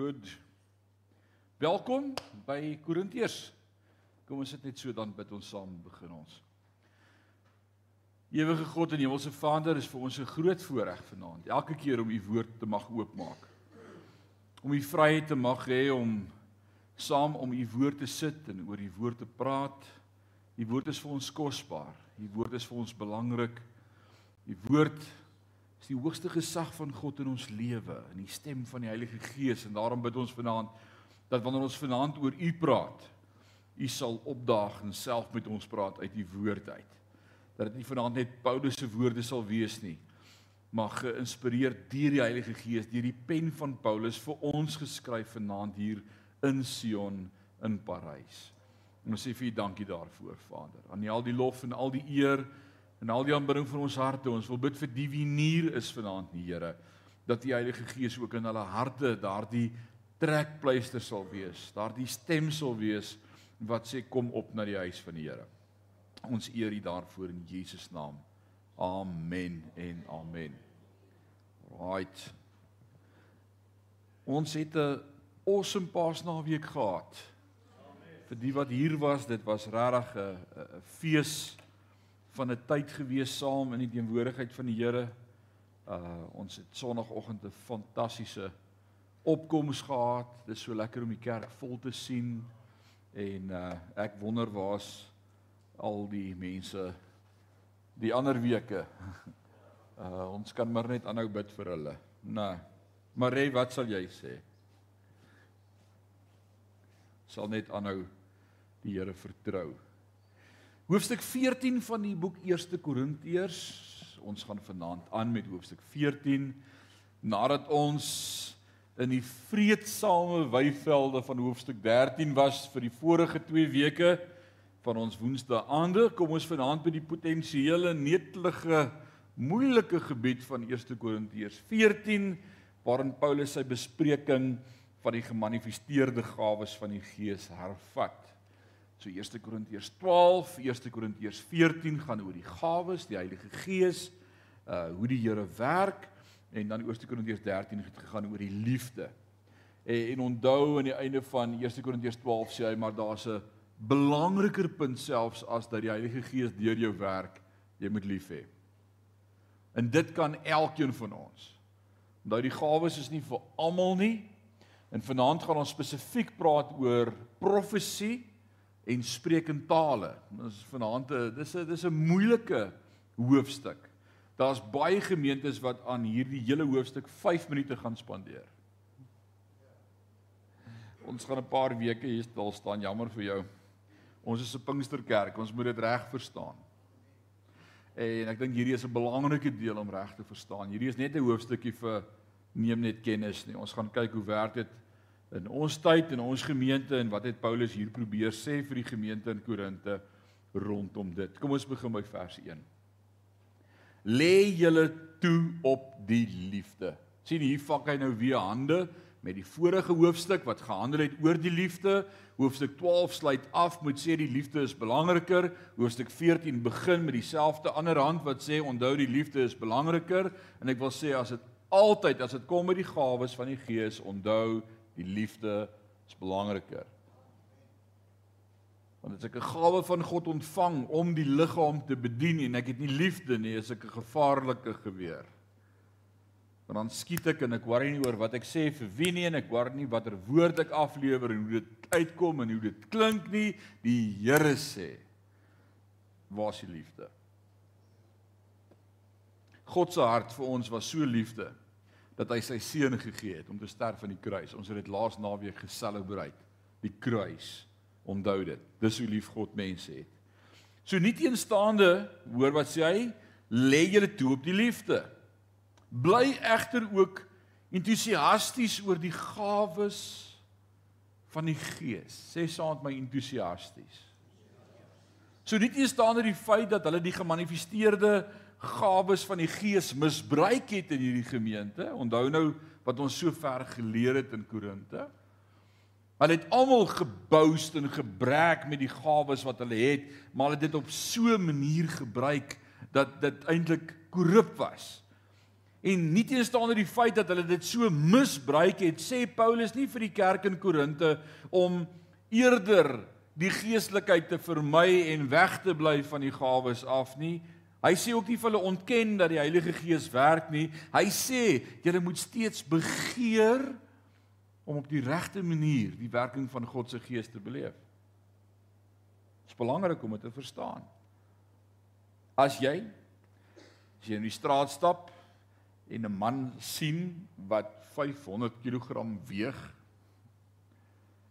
Good. Welkom by Korintiërs. Kom ons sit net so dan bid ons saam begin ons. Ewige God en Hemelse Vader, is vir ons 'n groot voorreg vanaand elke keer om u woord te mag oopmaak. Om u vryheid te mag hê om saam om u woord te sit en oor u woord te praat. U woord is vir ons kosbaar. U woord is vir ons belangrik. U woord is die hoogste gesag van God in ons lewe, in die stem van die Heilige Gees en daarom bid ons vanaand dat wanneer ons vanaand oor U praat, U sal opdaag en self met ons praat uit U woord uit. Dat dit nie vanaand net Paulus se woorde sal wees nie, maar geïnspireer deur die Heilige Gees, deur die pen van Paulus vir ons geskryf vanaand hier in Sion in Parys. En ons sê vir U dankie daarvoor, Vader. Aan U al die lof en al die eer en al die aanbidding van ons harte. Ons wil bid vir die wie hier is vanaand, die Here, dat die Heilige Gees ook in hulle harte daardie trekpleister sal wees, daardie stem sal wees wat sê kom op na die huis van die Here. Ons eer U daarvoor in Jesus naam. Amen en amen. Right. Ons het 'n awesome Paasnaweek gehad. Amen. Vir die wat hier was, dit was regtig 'n fees van 'n tyd gewees saam in die teenwoordigheid van die Here. Uh ons het sonoggend 'n fantastiese opkoms gehad. Dit is so lekker om die kerk vol te sien en uh ek wonder waar's al die mense die ander weke. Uh ons kan maar net aanhou bid vir hulle. Nee. Marie, wat sal jy sê? Sal net aanhou die Here vertrou. Hoofstuk 14 van die boek 1 Korintiërs. Ons gaan vanaand aan met hoofstuk 14 nadat ons in die vreedsame weivelde van hoofstuk 13 was vir die vorige 2 weke van ons woensdae aande, kom ons vanaand by die potensiële netelige moeilike gebied van 1 Korintiërs 14 waarin Paulus sy bespreking van die gemanifesteerde gawes van die Gees hervat. So 1 Korintiërs 12, 1 Korintiërs 14 gaan oor die gawes, die Heilige Gees, uh hoe die Here werk en dan 1 Korintiërs 13 het gegaan oor die liefde. En, en onthou aan die einde van 1 Korintiërs 12 sê hy maar daar's 'n belangriker punt selfs as dat die Heilige Gees deur jou werk, jy moet lief hê. En dit kan elkeen van ons. Onthou die gawes is nie vir almal nie. En vanaand gaan ons spesifiek praat oor profesie en spreek in tale. Ons vanaand dis 'n dis 'n moeilike hoofstuk. Daar's baie gemeentes wat aan hierdie hele hoofstuk 5 minute gaan spandeer. Ons gaan 'n paar weke hier stil staan, jammer vir jou. Ons is 'n Pinksterkerk, ons moet dit reg verstaan. En ek dink hierdie is 'n belangrike deel om reg te verstaan. Hierdie is net 'n hoofstukkie vir neem net kennis nie. Ons gaan kyk hoe werk dit in ons tyd en ons gemeente en wat het Paulus hier probeer sê vir die gemeente in Korinte rondom dit. Kom ons begin by vers 1. Lê julle toe op die liefde. sien hier vak hy nou weer hande met die vorige hoofstuk wat gehandel het oor die liefde. Hoofstuk 12 sluit af met sê die liefde is belangriker. Hoofstuk 14 begin met dieselfde ander hand wat sê onthou die liefde is belangriker en ek wil sê as dit altyd as dit kom met die gawes van die Gees onthou Die liefde is belangriker. Want as ek 'n gawe van God ontvang om die liggaam te bedien en ek het nie liefde nie, is ek 'n gevaarlike geweer. Want dan skiet ek en ek worry nie oor wat ek sê vir wie nie en ek worry nie watter woord ek aflewer en hoe dit uitkom en hoe dit klink nie. Die Here sê: "Waar is die liefde?" God se hart vir ons was so liefde dat hy sy seun gegee het om te sterf aan die kruis. Ons het dit laas naweek geselebreer. Die kruis. Onthou dit. Dis hoe lief God mense het. So nie teenstaande, hoor wat sê hy, lê julle toe op die liefde. Bly egter ook entoesiasties oor die gawes van die Gees. Sê met my entoesiasties. So nie teenstaande die feit dat hulle die gemanifesteerde gawes van die Gees misbruik het in hierdie gemeente. Onthou nou wat ons so ver geleer het in Korinte. Hulle het almal geboost en gebrek met die gawes wat hulle het, maar hulle het dit op so 'n manier gebruik dat dit eintlik korrup was. En nie teenstaande die feit dat hulle dit so misbruik het, sê Paulus nie vir die kerk in Korinte om eerder die geestelikheid te vermy en weg te bly van die gawes af nie. Hy sê ook nie vir hulle ontken dat die Heilige Gees werk nie. Hy sê julle moet steeds begeer om op die regte manier die werking van God se Gees te beleef. Dit is belangrik om dit te verstaan. As jy as jy in die straat stap en 'n man sien wat 500 kg weeg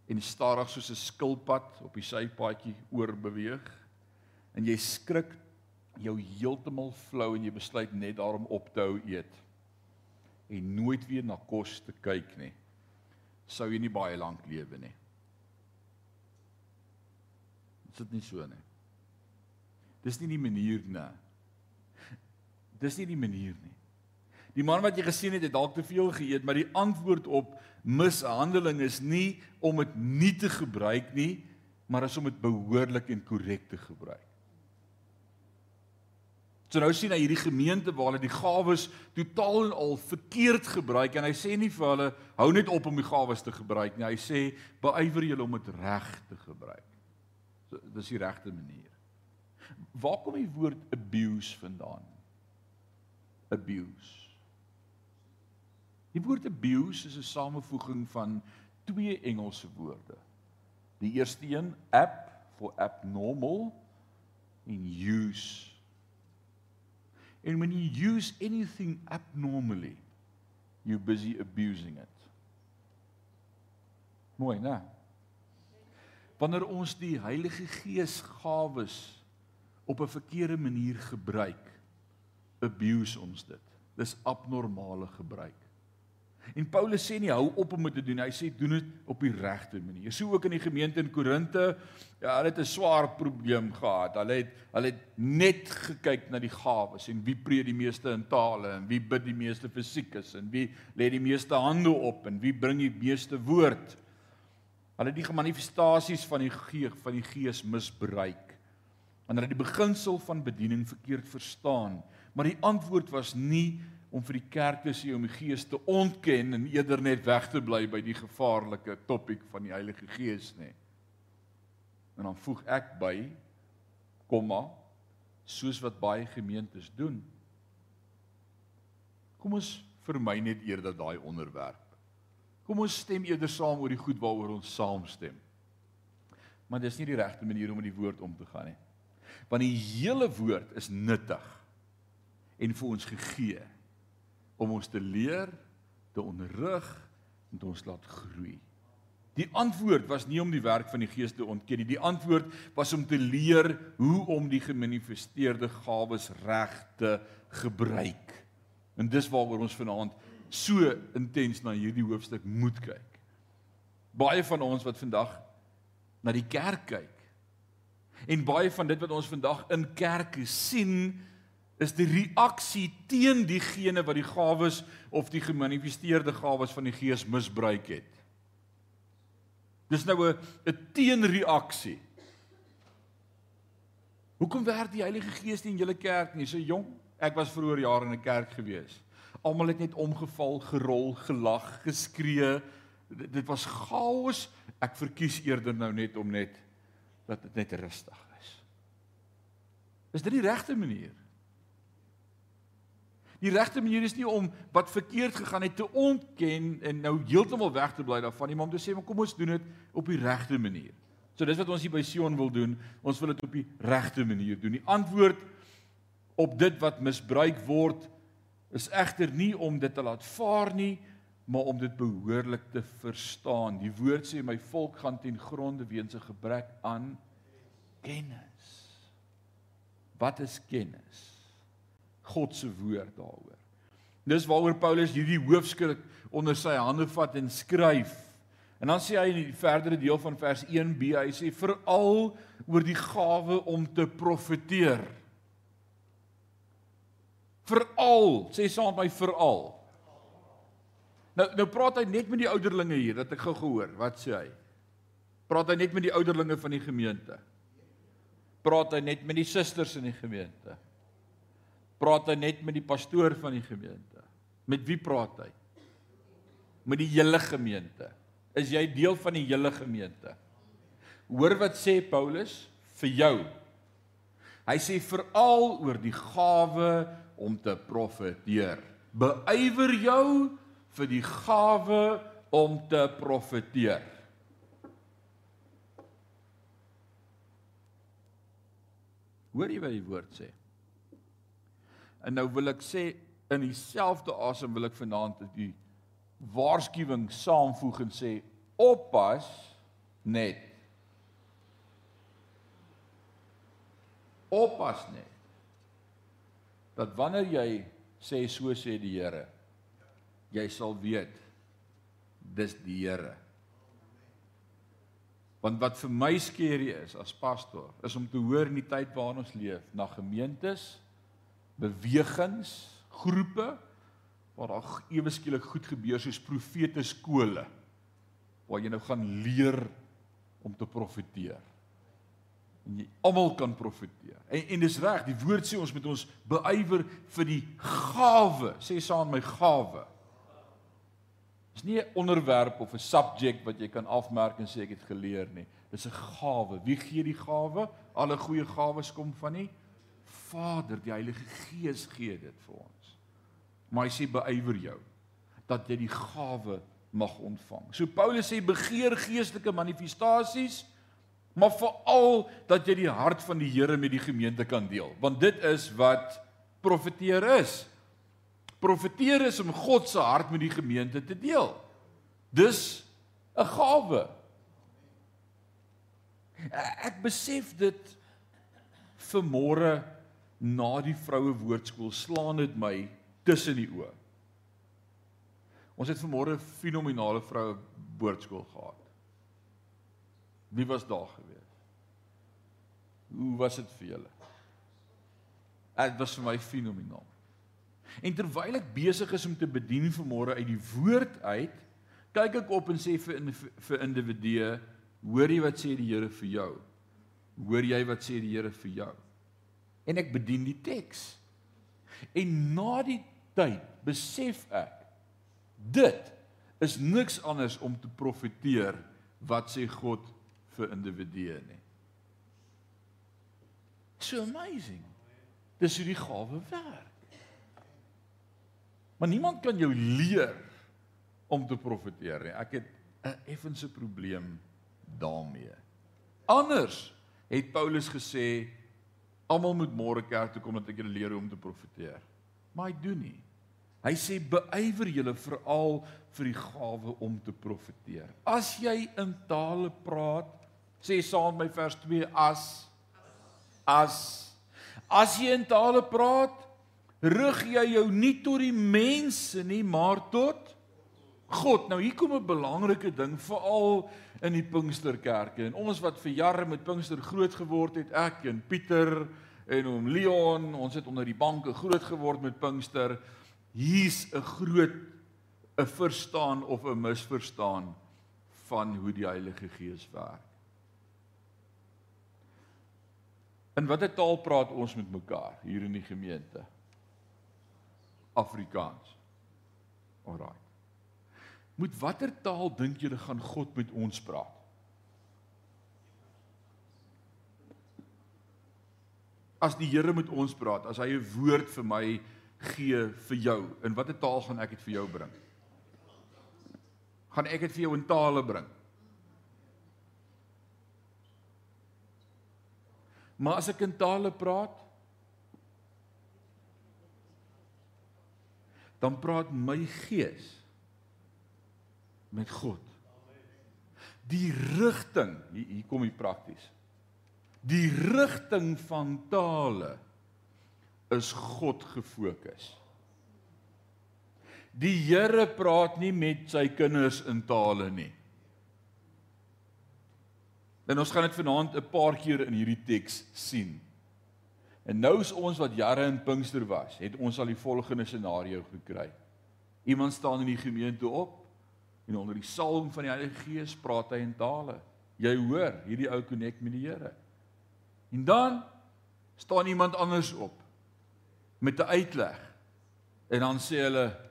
en stadig soos 'n skilpad op die sypaadjie oorbeweeg en jy skrik jou heeltemal flou en jy besluit net daarom op te hou eet en nooit weer na kos te kyk nie sou jy nie baie lank lewe nie. Dit is nie so nie? Dis nie die manier nie. Dis nie die manier nie. Die man wat jy gesien het, het dalk te veel geëet, maar die antwoord op mishandeling is nie om dit nie te gebruik nie, maar is om dit behoorlik en korrek te gebruik. So nou sien hy hierdie gemeente waar hulle die gawes totaal en al verkeerd gebruik en hy sê nie vir hulle hou net op om die gawes te gebruik nie. Hy sê beywer julle om dit reg te gebruik. So dis die regte manier. Waar kom die woord abuse vandaan? Abuse. Die woord abuse is 'n samevoeging van twee Engelse woorde. Die eerste een, ab vir abnormal en use. And when you use anything abnormally, you're busy abusing it. Mooi, né? Wanneer ons die Heilige Gees gawes op 'n verkeerde manier gebruik, abuse ons dit. Dis abnormale gebruik. En Paulus sê nie hou op om dit te doen. Hy sê doen dit op die regte manier. So ook in die gemeente in Korinte, ja, hulle het 'n swaar probleem gehad. Hulle het hulle het net gekyk na die gawes en wie preek die meeste in tale en wie bid die meeste fisiek is en wie lê die meeste hande op en wie bring die meeste woord. Hulle het die manifestasies van die gees van die gees misbruik. En hulle het die beginsel van bediening verkeerd verstaan. Maar die antwoord was nie om vir die kerk te sê om die Gees te ontken en eerder net weg te bly by die gevaarlike topik van die Heilige Gees nê. En dan voeg ek by komma soos wat baie gemeentes doen. Kom ons vermy net eerder daai onderwerp. Kom ons stem eerder saam oor die goed waaroor ons saamstem. Maar dis nie die regte manier om met die woord om te gaan nie. Want die hele woord is nuttig en vir ons gegee om ons te leer, te onderrig en ons laat groei. Die antwoord was nie om die werk van die Gees te ontken nie. Die antwoord was om te leer hoe om die gemanifesteerde gawes reg te gebruik. En dis waaroor ons vanaand so intens na hierdie hoofstuk moet kyk. Baie van ons wat vandag na die kerk kyk en baie van dit wat ons vandag in kerke sien, is die reaksie teen diegene wat die gawes of die gemanifesteerde gawes van die Gees misbruik het. Dis nou 'n 'n teenreaksie. Hoekom werk die Heilige Gees nie in julle kerk nie? So jong, ek was vroeër jare in 'n kerk gewees. Almal het net omgeval, gerol, gelag, geskree. Dit, dit was chaos. Ek verkies eerder nou net om net dat dit net rustig is. Is dit die regte manier? Die regte manier is nie om wat verkeerd gegaan het te ontken en nou heeltemal weg te bly daarvan nie, maar om te sê, "Maar kom ons doen dit op die regte manier." So dis wat ons hier by Sion wil doen. Ons wil dit op die regte manier doen. Die antwoord op dit wat misbruik word is egter nie om dit te laat vaar nie, maar om dit behoorlik te verstaan. Die woord sê my volk gaan ten gronde weens 'n gebrek aan kennis. Wat is kennis? God se woord daaroor. Dis waaroor Paulus hierdie hoofstuk onder sy hande vat en skryf. En dan sê hy in die verdere deel van vers 1b, hy sê veral oor die gawe om te profeteer. Veral, sê saam met my veral. Nou nou praat hy net met die ouderlinge hier, dat ek gou gehoor. Wat sê hy? Praat hy net met die ouderlinge van die gemeente? Praat hy net met die susters in die gemeente? Praat hy net met die pastoor van die gemeente. Met wie praat hy? Met die hele gemeente. Is jy deel van die hele gemeente? Hoor wat sê Paulus vir jou. Hy sê veral oor die gawe om te profeteer. Beywer jou vir die gawe om te profeteer. Hoor jy wat die woord sê? En nou wil ek sê in dieselfde asem wil ek vanaand die waarskuwing saamvoeg en sê oppas net. Oppas net. Dat wanneer jy sê so sê die Here, jy sal weet dis die Here. Want wat vir my skeerie is as pastor, is om te hoor in die tyd waarin ons leef, na gemeentes, bewegings, groepe waar daar ewe skielik goed gebeur soos profete skole waar jy nou gaan leer om te profeteer. En jy almal kan profeteer. En en dis reg, die woord sê ons moet ons beywer vir die gawe, sê saam my gawe. Dis nie 'n onderwerp of 'n subject wat jy kan afmerk en sê ek het geleer nie. Dis 'n gawe. Wie gee die gawe? Alle goeie gawes kom van die Vader, die Heilige Gees gee dit vir ons. Maar hy sê beywer jou dat jy die gawe mag ontvang. So Paulus sê begeer geestelike manifestasies, maar veral dat jy die hart van die Here met die gemeente kan deel, want dit is wat profeteer is. Profeteer is om God se hart met die gemeente te deel. Dis 'n gawe. Ek besef dit vanmôre na die vroue woordskool slaan dit my tussen die oë. Ons het vanmôre 'n fenominale vroue woordskool gehad. Wie was daar gewees? Hoe was dit vir julle? Dit was vir my fenomenaal. En terwyl ek besig is om te bedien vanmôre uit die woord uit, kyk ek op en sê vir vir individue, hoor jy wat sê die Here vir jou? Hoor jy wat sê die Here vir jou? En ek bedien die teks. En na die tyd besef ek dit is niks anders om te profeteer wat sê God vir individue nie. So amazing. Dis hoe die gawe werk. Maar niemand kan jou leer om te profeteer nie. Ek het 'n effense probleem daarmee. Anders het Paulus gesê almal moet môre kerk toe kom dat ek julle leer hoe om te profeteer. Maar hy doen nie. Hy sê beywer julle veral vir die gawe om te profeteer. As jy in tale praat, sê saam my vers 2 as as as jy in tale praat, rig jy jou nie tot die mense nie, maar tot God. Nou hier kom 'n belangrike ding veral in die Pinksterkerke. En ons wat vir jare met Pinkster groot geword het, ek en Pieter en oom Leon, ons het onder die banke groot geword met Pinkster. Hier's 'n groot 'n verstaan of 'n misverstaan van hoe die Heilige Gees werk. In watter taal praat ons met mekaar hier in die gemeente? Afrikaans. Alraai. Met watter taal dink julle gaan God met ons praat? As die Here met ons praat, as hy 'n woord vir my gee vir jou, in watter taal gaan ek dit vir jou bring? Gaan ek dit vir jou in tale bring? Maar as ek in tale praat, dan praat my gees met God. Die rigting, hier, hier kom hy prakties. Die rigting van tale is God gefokus. Die Here praat nie met sy kinders in tale nie. En ons gaan dit vanaand 'n paar keer in hierdie teks sien. En nou is ons wat jare in Pinkster was, het ons al die volgende scenario gekry. Iemand staan in die gemeente op en onder die salwing van die Heilige Gees praat hy in tale. Jy hoor hierdie ou connect met die Here. En dan staan iemand anders op met 'n uitleg. En dan sê hulle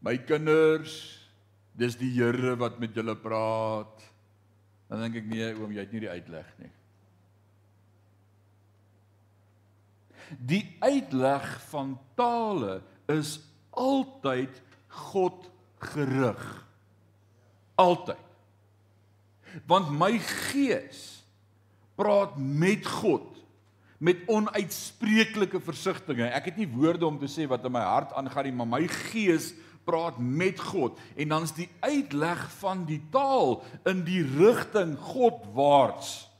My kinders, dis die Here wat met julle praat. Dan dink ek nee, oom, jy het nie die uitleg nie. Die uitleg van tale is altyd God gerig. Altyd. Want my gees praat met God met onuitspreeklike versigtings. Ek het nie woorde om te sê wat in my hart aangaan nie, maar my gees praat met God en dan's die uitleg van die taal in die rigting Godwaarts.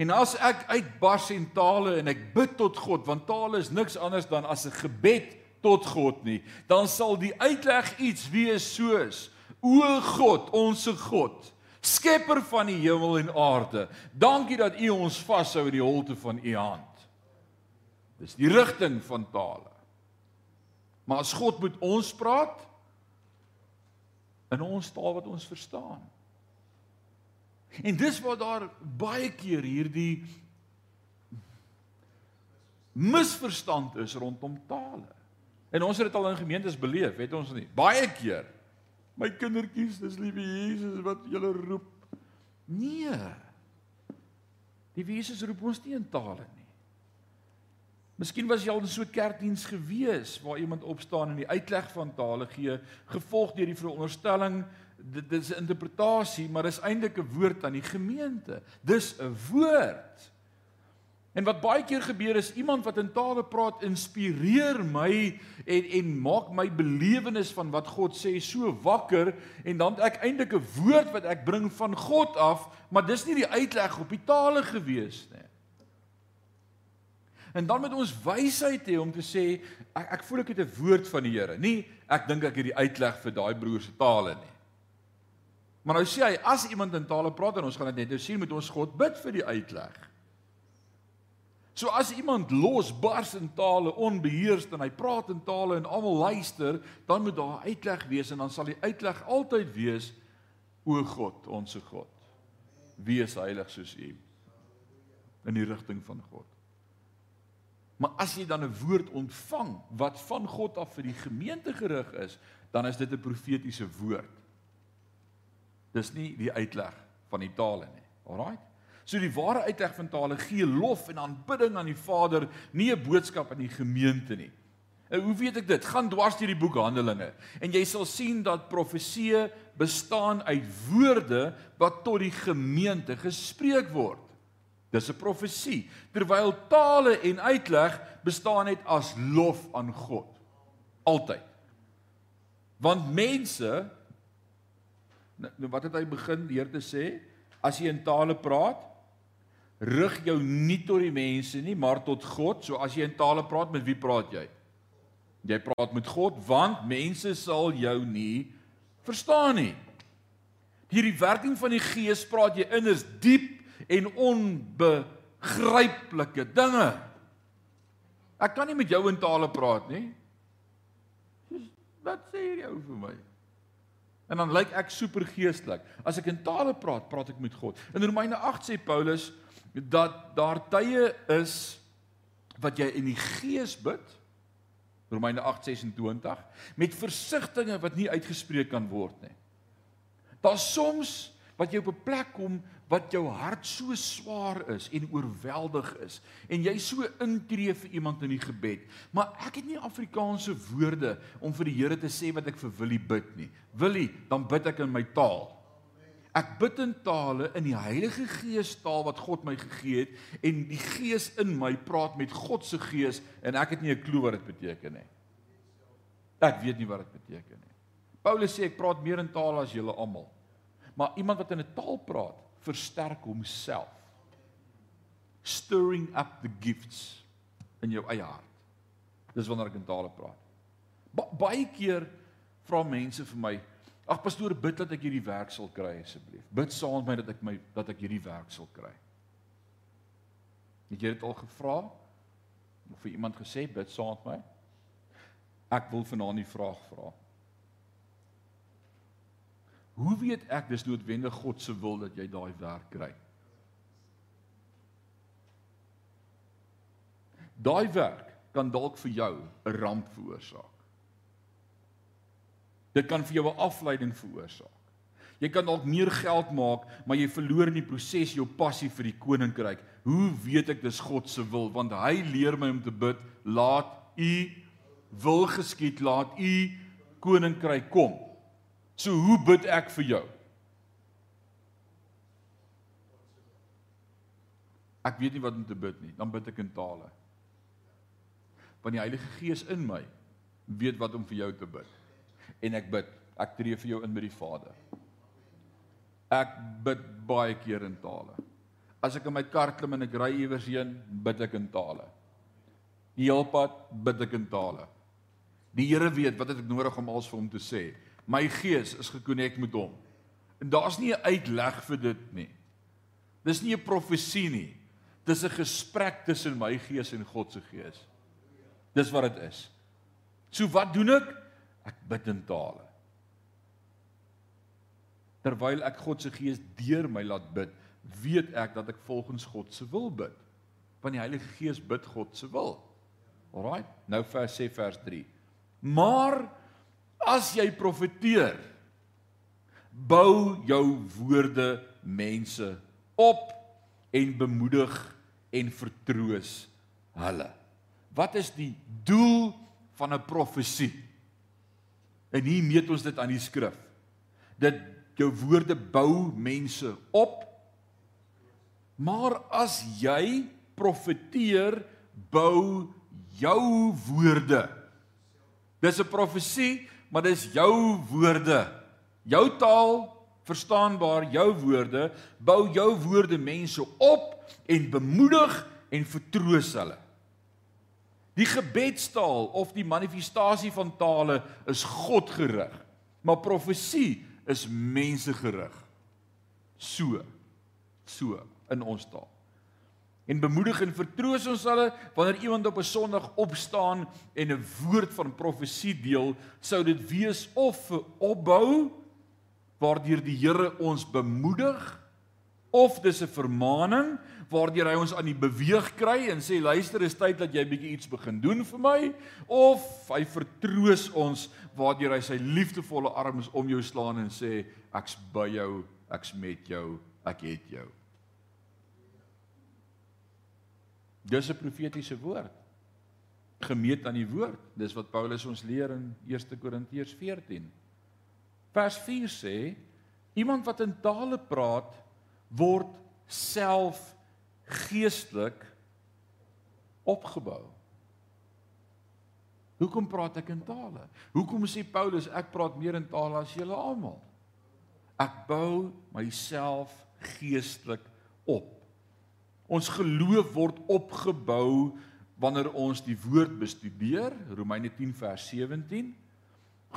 En as ek uitbars in tale en ek bid tot God, want tale is niks anders dan as 'n gebed tot God nie, dan sal die uitleg iets wees soos: O God, onsse God, skepper van die hemel en aarde, dankie dat U ons vashou in die holte van U hand. Dis die rigting van tale. Maar as God met ons praat in ons taal wat ons verstaan. En dis waar daar baie keer hierdie misverstand is rondom tale. En ons het dit al in gemeentes beleef, het ons nie? Baie keer. My kindertjies, dis liewe Jesus wat julle roep. Nee. Die Jesus roep ons nie in tale nie. Miskien was jy al in so 'n kerkdiens gewees waar iemand opstaan en die uitleg van tale gee, gevolg deur die veronderstelling dit is 'n interpretasie, maar dis eintlik 'n woord aan die gemeente. Dis 'n woord. En wat baie keer gebeur is iemand wat in tale praat inspireer my en en maak my belewenis van wat God sê so wakker en dan ek eintlik 'n woord wat ek bring van God af, maar dis nie die uitleg op die tale gewees nie. En dan moet ons wysheid hê om te sê ek ek voel ek het 'n woord van die Here. Nie ek dink ek het die uitleg vir daai broer se tale nie. Maar nou sê hy as iemand in tale praat en ons gaan dit net nou sien moet ons God bid vir die uitleg. So as iemand los bars in tale onbeheerst en hy praat in tale en almal luister, dan moet daar uitleg wees en dan sal die uitleg altyd wees o God, ons God. Wees heilig soos U in die rigting van God. Maar as jy dan 'n woord ontvang wat van God af vir die gemeente gerig is, dan is dit 'n profetiese woord. Dis nie die uitleg van die tale nie. Alraai. So die ware uitleg van tale gee lof en aanbidding aan die Vader, nie 'n boodskap aan die gemeente nie. En hoe weet ek dit? Gaan dwars deur die boek Handelinge en jy sal sien dat profeseë bestaan uit woorde wat tot die gemeente gespreek word. Dis 'n profesie. Terwyl tale en uitleg bestaan net as lof aan God. Altyd. Want mense nou, nou wat het hy begin deur te sê? As jy in tale praat, rig jou nie tot die mense nie, maar tot God. So as jy in tale praat, met wie praat jy? Jy praat met God, want mense sal jou nie verstaan nie. Hierdie werking van die Gees praat jy inners diep en onbegryplike dinge. Ek kan nie met jou in tale praat nie. Wat sê jy ou vir my? En dan lyk ek super geestelik. As ek in tale praat, praat ek met God. In Romeine 8 sê Paulus dat daar tye is wat jy in die gees bid. Romeine 8:26 met versigtings wat nie uitgespreek kan word nie. Daar's soms wat jy op 'n plek kom wat jou hart so swaar is en oorweldig is en jy so intree vir iemand in die gebed. Maar ek het nie Afrikaanse woorde om vir die Here te sê wat ek vir Willie bid nie. Willie, dan bid ek in my taal. Ek bid in tale in die Heilige Gees taal wat God my gegee het en die Gees in my praat met God se Gees en ek het nie 'n klou wat dit beteken nie. Ek weet nie wat dit beteken nie. Paulus sê ek praat meer in tale as julle almal. Maar iemand wat in 'n taal praat, versterk homself. Stirring up the gifts in jou eie hart. Dis wanneer ek in tale praat. Ba baie keer vra mense vir my, "Ag pastoor, bid dat ek hierdie werk sal kry asseblief. Bid saam met my dat ek my dat ek hierdie werk sal kry." Het jy dit al gevra? Of vir iemand gesê, "Bid saam met my"? Ek wil vanaand die vraag vra. Hoe weet ek dis noodwendig God se wil dat jy daai werk kry? Daai werk kan dalk vir jou 'n ramp veroorsaak. Dit kan vir jou 'n afleiding veroorsaak. Jy kan dalk meer geld maak, maar jy verloor in die proses jou passie vir die koninkryk. Hoe weet ek dis God se wil? Want hy leer my om te bid, laat u wil geskied, laat u koninkryk kom. So hoe bid ek vir jou? Ek weet nie wat om te bid nie, dan bid ek in tale. Want die Heilige Gees in my weet wat om vir jou te bid. En ek bid, ek tree vir jou in by die Vader. Ek bid baie keer in tale. As ek in my kar klim en ek ry iewers heen, bid ek in tale. Die hele pad bid ek in tale. Die Here weet wat ek nodig om als vir hom te sê. My gees is gekonnek met hom. En daar's nie 'n uitleg vir dit nie. Dis nie 'n profesie nie. Dis 'n gesprek tussen my gees en God se gees. Dis wat dit is. So wat doen ek? Ek bid in tale. Terwyl ek God se gees deur my laat bid, weet ek dat ek volgens God se wil bid. Want die Heilige Gees bid God se wil. Alraai. Nou vers sê vers 3. Maar as jy profeteer, bou jou woorde mense op en bemoedig en vertroos hulle. Wat is die doel van 'n profesie? En hier meet ons dit aan die skrif. Dit jou woorde bou mense op. Maar as jy profeteer, bou jou woorde. Dis 'n profesie, maar dis jou woorde. Jou taal verstaanbaar, jou woorde, bou jou woorde mense op en bemoedig en vertroos hulle. Die gebedstaal of die manifestasie van tale is God gerig, maar profesie is mense gerig. So so in ons taal. En bemoedig en vertroos ons hulle wanneer iemand op 'n Sondag opstaan en 'n woord van profesie deel, sou dit wees of vir opbou waardeur die Here ons bemoedig of dis 'n vermaaning waardeur hy ons aan die beweeg kry en sê luister is tyd dat jy bietjie iets begin doen vir my of hy vertroos ons waardeur hy sy liefdevolle arms om jou slaan en sê ek's by jou ek's met jou ek het jou Dis 'n profetiese woord. Gemeet aan die woord. Dis wat Paulus ons leer in 1 Korintiërs 14. Vers 4 sê iemand wat in tale praat word self geestelik opgebou. Hoekom praat ek in tale? Hoekom sê Paulus ek praat meer in tale as julle almal? Ek bou myself geestelik op. Ons geloof word opgebou wanneer ons die woord bestudeer, Romeine 10 vers 17.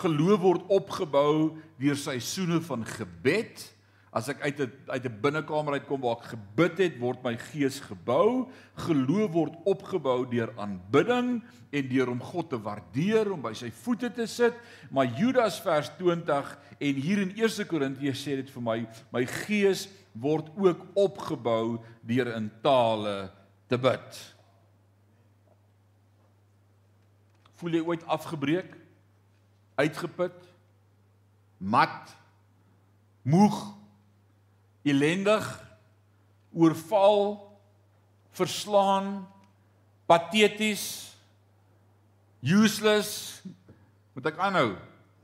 Geloof word opgebou deur seisoene van gebed. As ek uit 'n uit 'n binnekamer uitkom waar ek gebid het, word my gees gebou. Geloof word opgebou deur aanbidding en deur om God te waardeer, om by sy voete te sit. Maar Judas vers 20 en hier in 1 Korintiërs sê dit vir my, my gees word ook opgebou deur in tale te bid. Voel jy ooit afgebreek? Uitgeput? Mat? Moeg? Elendig, oorval, verslaan, pateties, useless. Moet ek aanhou?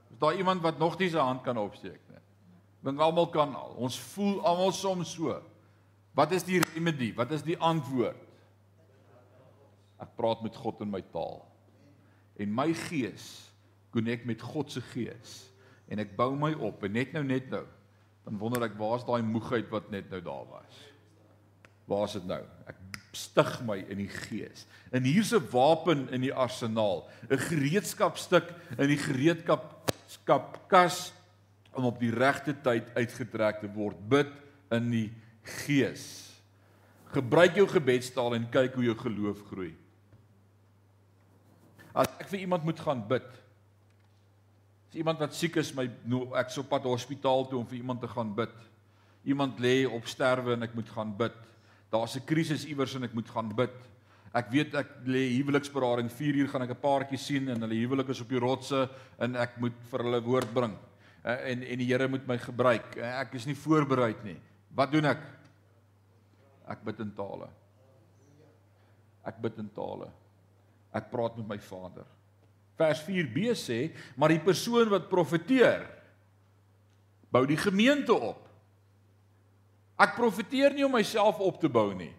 Is daar iemand wat nog nie sy hand kan opsteek nie? Dink almal kan al. Ons voel almal soms so. Wat is die remedie? Wat is die antwoord? Ek praat met God in my taal. En my gees konnek met God se gees en ek bou my op en net nou net nou dan wonder ek waar's daai moegheid wat net nou daar was. Waar's dit nou? Ek stig my in die gees. En hier's 'n wapen in die arsenaal, 'n gereedskapstuk in die gereedskapkas om op die regte tyd uitgetrek te word. Bid in die gees. Gebruik jou gebedstaal en kyk hoe jou geloof groei. As ek vir iemand moet gaan bid, As iemand wat siek is, my ek sou pad hospitaal toe om vir iemand te gaan bid. Iemand lê op sterwe en ek moet gaan bid. Daar's 'n krisis iewers en ek moet gaan bid. Ek weet ek lê huweliksberading 4 uur gaan ek 'n paartjie sien en hulle huwelik is op die rotse en ek moet vir hulle woord bring. Eh, en en die Here moet my gebruik. Eh, ek is nie voorberei nie. Wat doen ek? Ek bid in tale. Ek bid in tale. Ek praat met my Vader. Vers 4b sê, maar die persoon wat profeteer bou die gemeente op. Ek profeteer nie om myself op te bou nie.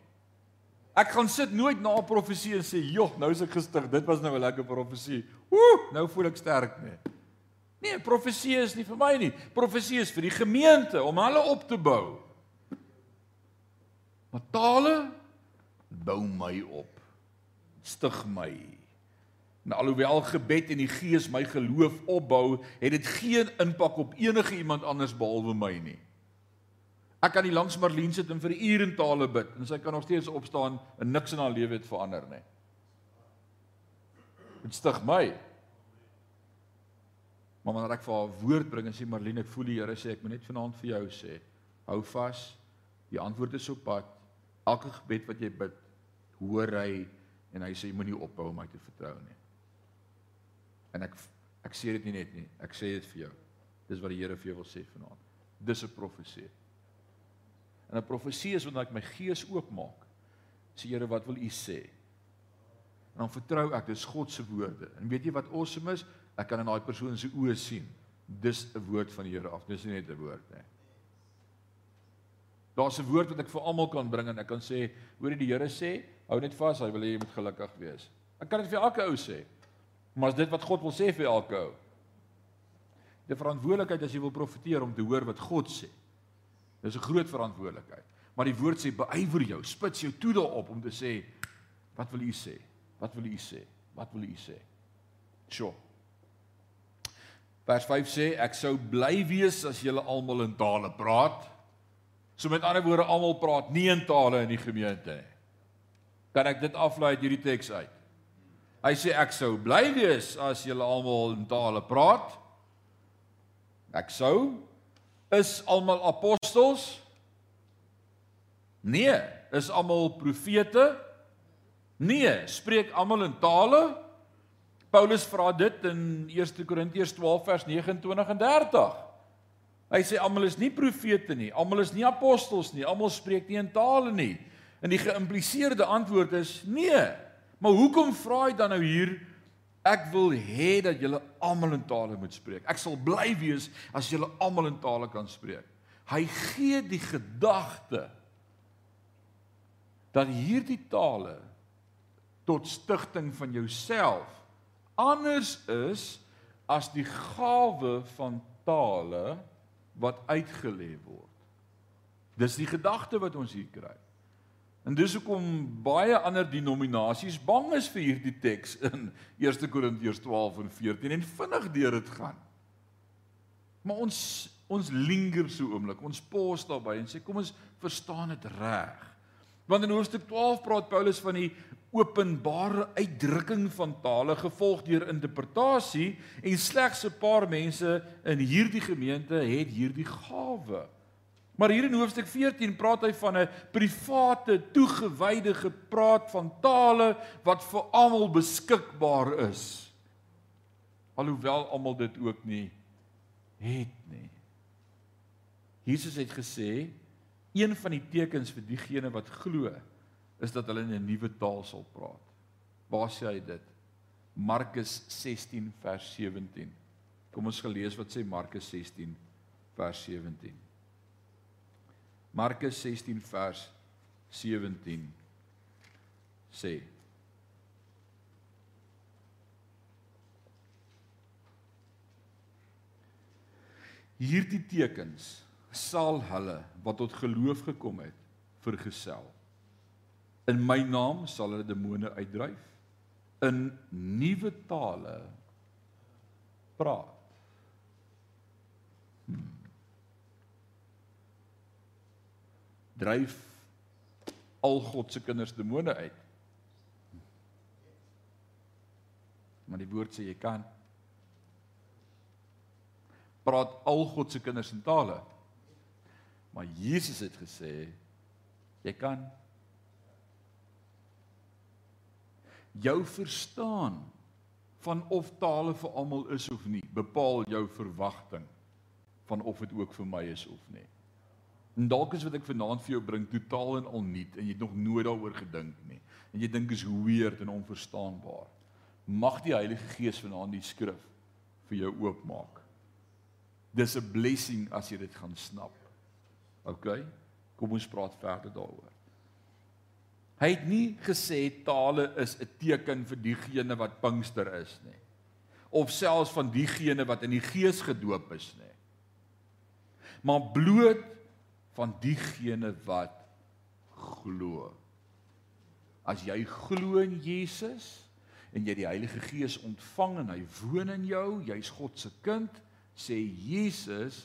Ek gaan sit nooit na 'n profesie en sê, "Joh, nou is ek gestig. Dit was nou 'n lekker profesie. Ooh, nou voel ek sterk nie." Nee, profesie is nie vir my nie. Profesie is vir die gemeente om hulle op te bou. Maar tale bou my op. Stig my. En alhoewel gebed en die Gees my geloof opbou, het dit geen impak op enige iemand anders behalwe my nie. Ek kan nie langs Marlene sit en vir ure in tale bid en sy kan nog steeds opstaan en niks in haar lewe het verander nie. Dit stig my. Maar wanneer ek vir haar woord bring en sê Marlene, ek voel die Here sê ek moet net vanaand vir jou sê, hou vas. Die antwoord is op pad. Elke gebed wat jy bid, hoor hy en hy sê jy moenie ophou om my te vertrou nie. En ek ek sê dit nie net nie, ek sê dit vir jou. Dis wat die Here vir jou wil sê vanaand. Dis 'n profesie. En 'n profesie is wanneer ek my gees oopmaak. Sê Here, wat wil U sê? En dan vertrou ek dis God se woorde. En weet jy wat awesome is? Ek kan in daai persoon se oë sien. Dis 'n woord van die Here af. Dis nie net 'n woord nie. Daar's 'n woord wat ek vir almal kan bring en ek kan sê, hoor die Here sê, hou net vas, hy wil hê jy moet gelukkig wees. Ek kan dit vir elke ou sê. Maar as dit wat God wil sê vir elke ou. Die verantwoordelikheid as jy wil profeteer om te hoor wat God sê. Dis 'n groot verantwoordelikheid. Maar die woord sê beywer jou, spits jou toe daarop om te sê wat wil u sê? Wat wil u sê? Wat wil u sê? Sjoe. Vers 5 sê ek sou bly wees as julle almal in tale praat. So met ander woorde almal praat nie in tale in die gemeente nie. Kan ek dit aflei uit hierdie teks uit? Hy sê ek sou bly wees as julle almal in tale praat. Ek sou Is almal apostels? Nee, is almal profete? Nee, spreek almal in tale? Paulus vra dit in 1 Korintiërs 12 vers 29 en 30. Hy sê almal is nie profete nie, almal is nie apostels nie, almal spreek nie in tale nie. En die geïmpliseerde antwoord is nee. Maar hoekom vra hy dan nou hier Ek wil hê dat julle almal in tale moet spreek. Ek sal bly wees as julle almal in tale kan spreek. Hy gee die gedagte dat hierdie tale tot stigting van jouself anders is as die gawe van tale wat uitgelê word. Dis die gedagte wat ons hier kry. En dis hoekom baie ander denominasies bang is vir hierdie teks in 1 Korintiërs 12 en 14 en vinnig deur dit gaan. Maar ons ons linger so oomblik. Ons pos daarby en sê kom ons verstaan dit reg. Want in hoofstuk 12 praat Paulus van die openbare uitdrukking van tale gevolg deur interpretasie en slegs 'n paar mense in hierdie gemeente het hierdie gawe. Maar hier in hoofstuk 14 praat hy van 'n private, toegewyde gepraat van tale wat vir almal beskikbaar is. Alhoewel almal dit ook nie het nie. Jesus het gesê een van die tekens vir diegene wat glo is dat hulle in 'n nuwe taal sal praat. Waar sê hy dit? Markus 16 vers 17. Kom ons gelees wat sê Markus 16 vers 17. Markus 16 vers 17 sê Hierdie tekens sal hulle wat tot geloof gekom het vergesel. In my naam sal hulle demone uitdryf in nuwe tale praat. Hmm. Dryf al God se kinders demone uit. Maar die woord sê jy kan praat al God se kinders in tale. Maar Jesus het gesê jy kan jou verstaan van of tale vir almal is of nie, bepaal jou verwagting van of dit ook vir my is of nie. En dalk is wat ek vanaand vir jou bring totaal en al nuut en jy het nog nooit daaroor gedink nie. En jy dink is weird en onverstaanbaar. Mag die Heilige Gees vanaand die skrif vir jou oopmaak. Dis 'n blessing as jy dit gaan snap. OK? Kom ons praat verder daaroor. Hy het nie gesê tale is 'n teken vir diegene wat Pinkster is nie. Of selfs van diegene wat in die Gees gedoop is nie. Maar bloot van diegene wat glo. As jy glo in Jesus en jy die Heilige Gees ontvang en hy woon in jou, jy's God se kind, sê Jesus,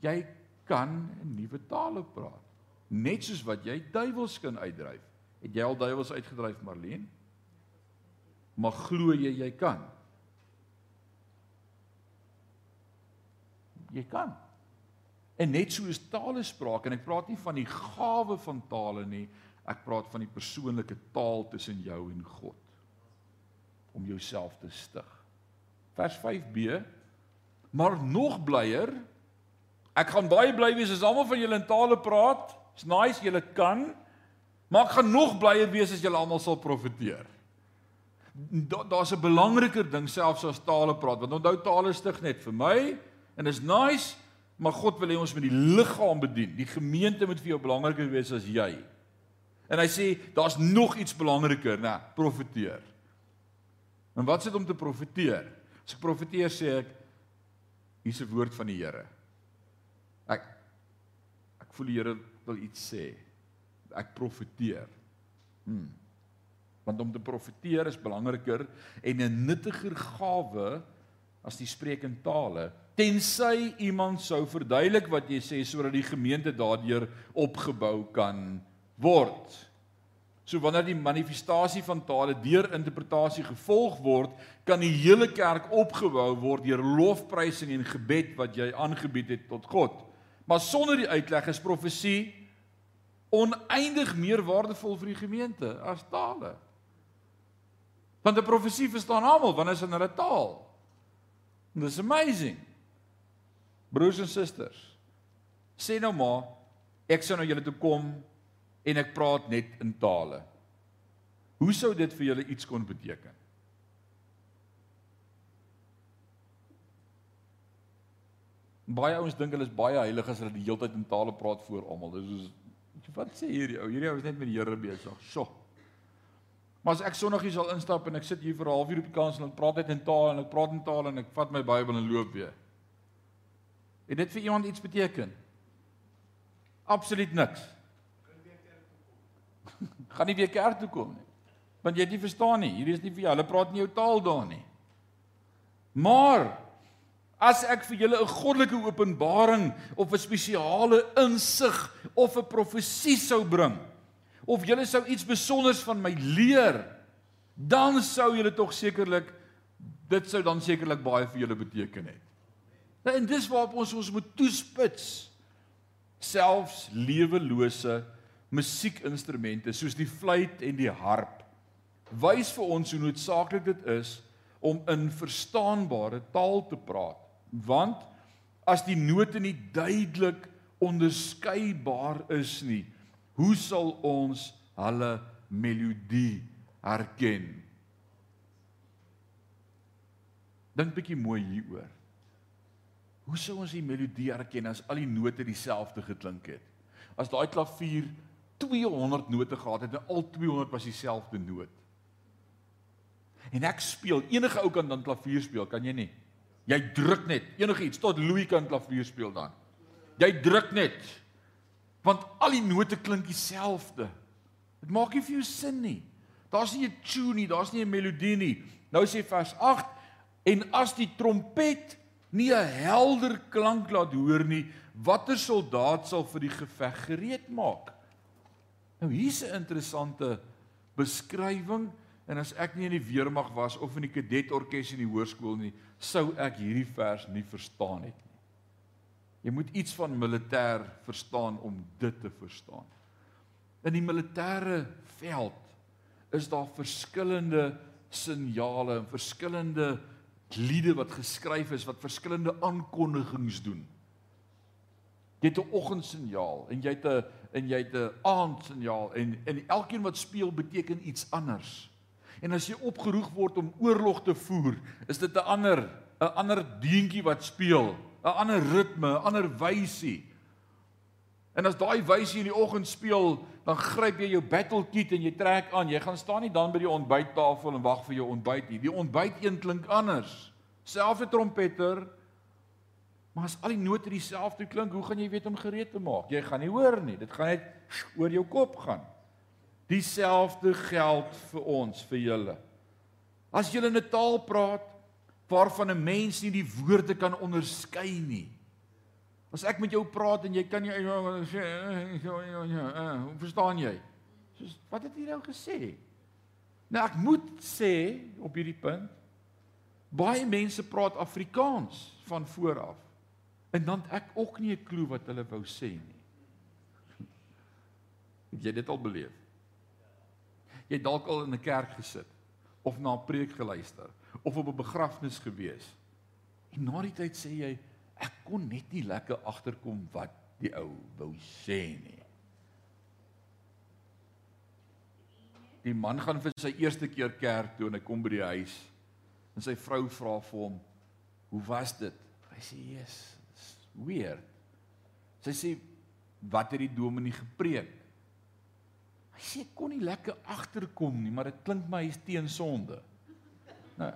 jy kan 'n nuwe tale praat. Net soos wat jy duiwels kan uitdryf. Het jy al duiwels uitgedryf, Marlene? Maar glo jy jy kan? Jy kan. En net so is tale spraak en ek praat nie van die gawe van tale nie, ek praat van die persoonlike taal tussen jou en God om jouself te stig. Vers 5b Maar nog blyer ek gaan baie bly wees as almal van julle in tale praat. It's nice julle kan. Maar ek gaan nog blyer wees as julle almal sal profeteer. Daar's 'n belangriker ding selfs as tale praat, want onthou tale stig net vir my en is nice, maar God wil hê ons moet die liggaam bedien. Die gemeente moet vir jou belangriker wees as jy. En hy sê daar's nog iets belangriker, né? Profeteer. En wat sit om te profeteer? As ek profeteer sê ek hier's 'n woord van die Here. Ek ek voel die Here wil iets sê ek profeteer. Hmm. Want om te profeteer is belangriker en 'n nuttiger gawe as die spreek in tale tensy iemand sou verduidelik wat jy sê sodat die gemeente daardeur opgebou kan word. So wanneer die manifestasie van tale deur interpretasie gevolg word, kan die hele kerk opgebou word deur lofprysing en gebed wat jy aangebied het tot God. Maar sonder die uitleg is profesie oneindig meer waardevol vir die gemeente as tale. Want 'n profesie verstaan almal wanneer is in hulle taal. And this amazing. Broers en susters, sê nou maar ek sou nou julle toe kom en ek praat net in tale. Hoe sou dit vir julle iets kon beteken? Baie ouens dink hulle is baie heilig as hulle die hele tyd in tale praat voor almal. Dis soos Wat sê hierdie ou? Hierdie ou is net met die Here besig. So. Maar as ek sonoggie sal instap en ek sit hier vir 'n halfuur op die kans en ek praat net in taal en ek praat in taal en ek vat my Bybel en loop weer. Het dit vir iemand iets beteken? Absoluut niks. Gaan nie weer kerk toe kom nie. Want jy het nie verstaan nie. Hierdie is nie vir jou. Hulle praat nie jou taal daar nie. Maar As ek vir julle 'n goddelike openbaring of 'n spesiale insig of 'n profesie sou bring of julle sou iets besonders van my leer, dan sou julle tog sekerlik dit sou dan sekerlik baie vir julle beteken het. Nou en dis waarop ons ons moet toespits. Selfs lewelose musiekinstrumente soos die fluit en die harp wys vir ons hoe noodsaaklik dit is om in verstaanbare taal te praat want as die note nie duidelik onderskeibaar is nie, hoe sal ons hulle melodie herken? Dink bietjie mooi hieroor. Hoe sou ons die melodie herken as al die note dieselfde geklink het? As daai klavier 200 note gehad het en al 200 was dieselfde noot. En ek speel, enige ou kan dan klavier speel, kan jy nie? Jy druk net enigiets tot Louis kan klavier speel dan. Jy druk net. Want al die note klink dieselfde. Dit maak nie vir jou sin nie. Daar's nie 'n tune nie, daar's nie 'n melodie nie. Nou sê vers 8 en as die trompet nie 'n helder klank laat hoor nie, watter soldaat sal vir die geveg gereed maak? Nou hier's 'n interessante beskrywing En as ek nie in die weermag was of in die kadetorkes in die hoërskool nie, sou ek hierdie vers nie verstaan het nie. Jy moet iets van militêr verstaan om dit te verstaan. In die militêre veld is daar verskillende signale en verskillende liede wat geskryf is wat verskillende aankondigings doen. Jy het 'n oggendsignaal en jy het 'n en jy het 'n aandsignaal en en elkeen wat speel beteken iets anders. En as jy opgeroep word om oorlog te voer, is dit 'n ander 'n ander deentjie wat speel, 'n ander ritme, 'n ander wysie. En as daai wysie in die oggend speel, dan gryp jy jou battle kit en jy trek aan. Jy gaan staan nie dan by die ontbyttafel en wag vir jou ontbyt nie. Die ontbyt een klink anders. Selfde trompeter, Maar as al die note dieselfde klink, hoe gaan jy weet om gereed te maak? Jy gaan nie hoor nie. Dit gaan net oor jou kop gaan. Dieselfde geld vir ons, vir julle. As in 'n taal praat waarvan 'n mens nie die woorde kan onderskei nie. As ek met jou praat en jy kan nie sê hoe verstaan jy? Soos wat het jy nou gesê? Nou ek moet sê op hierdie punt baie mense praat Afrikaans van voor af. En dan ek ook nie 'n klou wat hulle wou sê nie. Het jy dit al beleef? Jy het dalk al in 'n kerk gesit of na 'n preek geluister of op 'n begrafnis gewees. En na die tyd sê jy ek kon net nie lekker agterkom wat die ou wou sê nie. Die man gaan vir sy eerste keer kerk toe en hy kom by die huis en sy vrou vra vir hom: "Hoe was dit?" Hy sê: "Jesus, weird. Sy sê wat het die dominee gepreek? Hy sê kon nie lekker agterkom nie, maar dit klink my hy's teen sonde. Nou.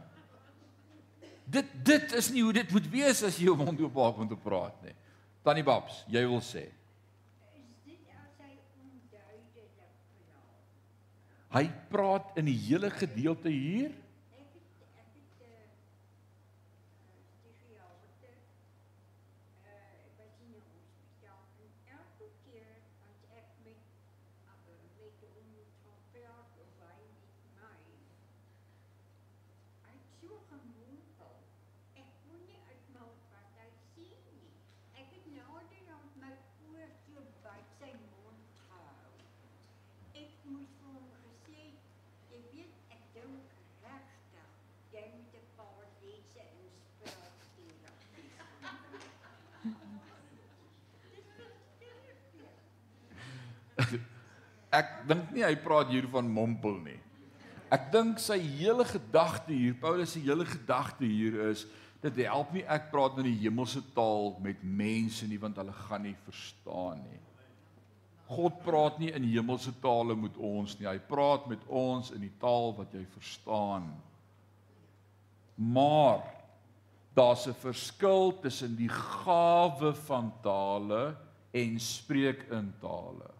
Dit dit is nie hoe dit moet wees as jy jou mond oop maak om te praat nie. Tannie Babs, jy wil sê. Hy praat in die hele gedeelte hier ek dink nie hy praat hier van mompel nie. Ek dink sy hele gedagte hier, Paulus se hele gedagte hier is dit help nie ek praat in die hemelse taal met mense nie want hulle gaan nie verstaan nie. God praat nie in hemelse tale met ons nie. Hy praat met ons in die taal wat jy verstaan. Maar daar's 'n verskil tussen die gawe van tale en spreek in tale.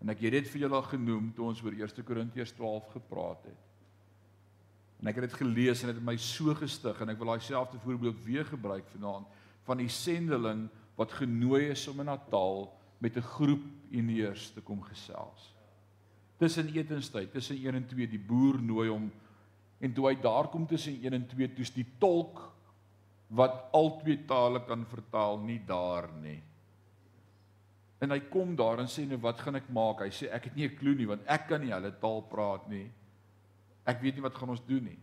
En ek het dit vir julle al genoem toe ons oor 1 Korintiërs 12 gepraat het. En ek het dit gelees en dit het my so gestig en ek wil daai selfde voorbeeld weer gebruik vanaand van die sendeling wat genooi is om in Natal met 'n groep Indiërs te kom gesels. Tussen etenstyd, tussen 1 en 2 die boer nooi hom en toe hy daar kom tussen 1 en 2 toets die tolk wat al twee tale kan vertaal nie daar nie. En hy kom daar en sê nou wat gaan ek maak? Hy sê ek het nie 'n klou nie want ek kan nie hulle taal praat nie. Ek weet nie wat gaan ons doen nie.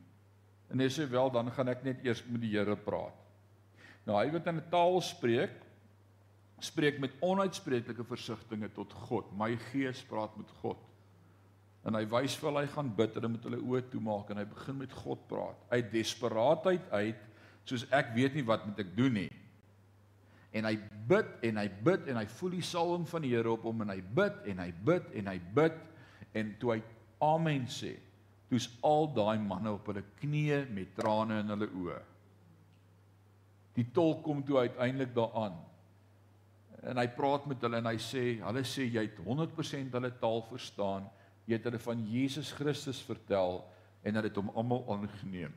En hy sê wel dan gaan ek net eers met die Here praat. Nou hy wat in 'n taal spreek, spreek met onuitspreeklike versigtings tot God. My gees praat met God. En hy wys vir hulle hy gaan bid en hulle moet hulle oë toemaak en hy begin met God praat. Uit desperaatheid uit soos ek weet nie wat moet ek doen nie en hy bid en hy bid en hy voel die salwing van die Here op hom en hy bid en hy bid en hy bid. En toe hy amen sê toe's al daai manne op hulle knieë met trane in hulle oë. Die tolk kom toe uiteindelik daaraan en hy praat met hulle en hy sê hulle sê jy het 100% hulle taal verstaan. Jy het hulle van Jesus Christus vertel en hulle het hom almal aangeneem.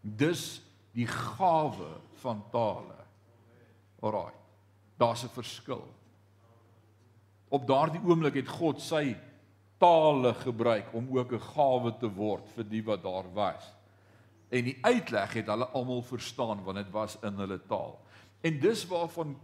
Dis die gawe van tale Alraai. Daar's 'n verskil. Op daardie oomblik het God sy tale gebruik om ook 'n gawe te word vir die wat daar was. En die uitleg het hulle almal verstaan want dit was in hulle taal. En dis waarvan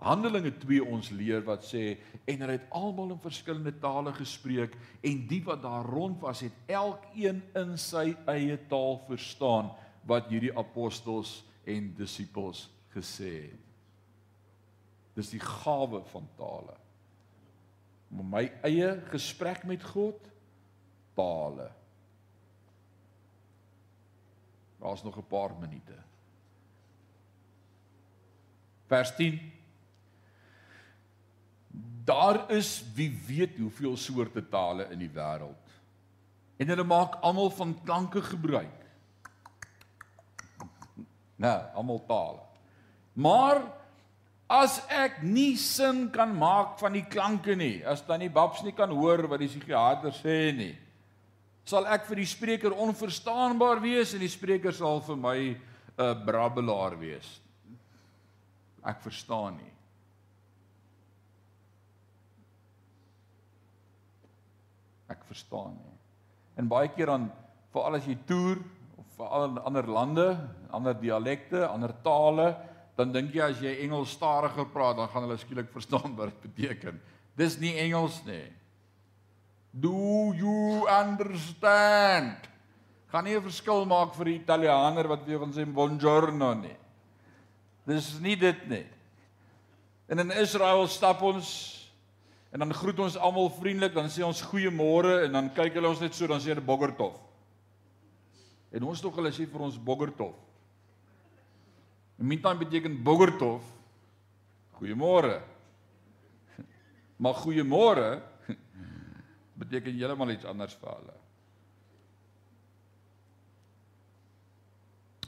Handelinge 2 ons leer wat sê en hulle het almal in verskillende tale gespreek en die wat daar rond was het elkeen in sy eie taal verstaan wat hierdie apostels en disippels gesê het. Dis die gawe van tale. Om my eie gesprek met God tale. Daar's nog 'n paar minute. Vers 10 Daar is wie weet hoeveel soorte tale in die wêreld. En hulle maak almal van klanke gebruik. Nou, almal tale. Maar as ek nie sin kan maak van die klanke nie, as dan nie babs nie kan hoor wat die psigiater sê nie, sal ek vir die spreker onverstaanbaar wees en die spreker sal vir my 'n uh, brabbelaar wees. Ek verstaan nie. Ek verstaan nie. En baie keer dan veral as jy toer of veral in ander lande, ander dialekte, ander tale, dan dink jy as jy Engels stadiger praat, dan gaan hulle skielik verstaan wat dit beteken. Dis nie Engels nie. Do you understand? Gaan nie 'n verskil maak vir die Italianer wat weer van sê buongiorno nie. Dis nie dit nie. En in Israel stap ons en dan groet ons almal vriendelik, dan sê ons goeiemôre en dan kyk hulle ons net so dan sê hulle boggertof. En ons tog hulle sê vir ons boggertof. In meantime beteken Boggertof goeiemôre. Maar goeiemôre beteken heeltemal iets anders vir hulle.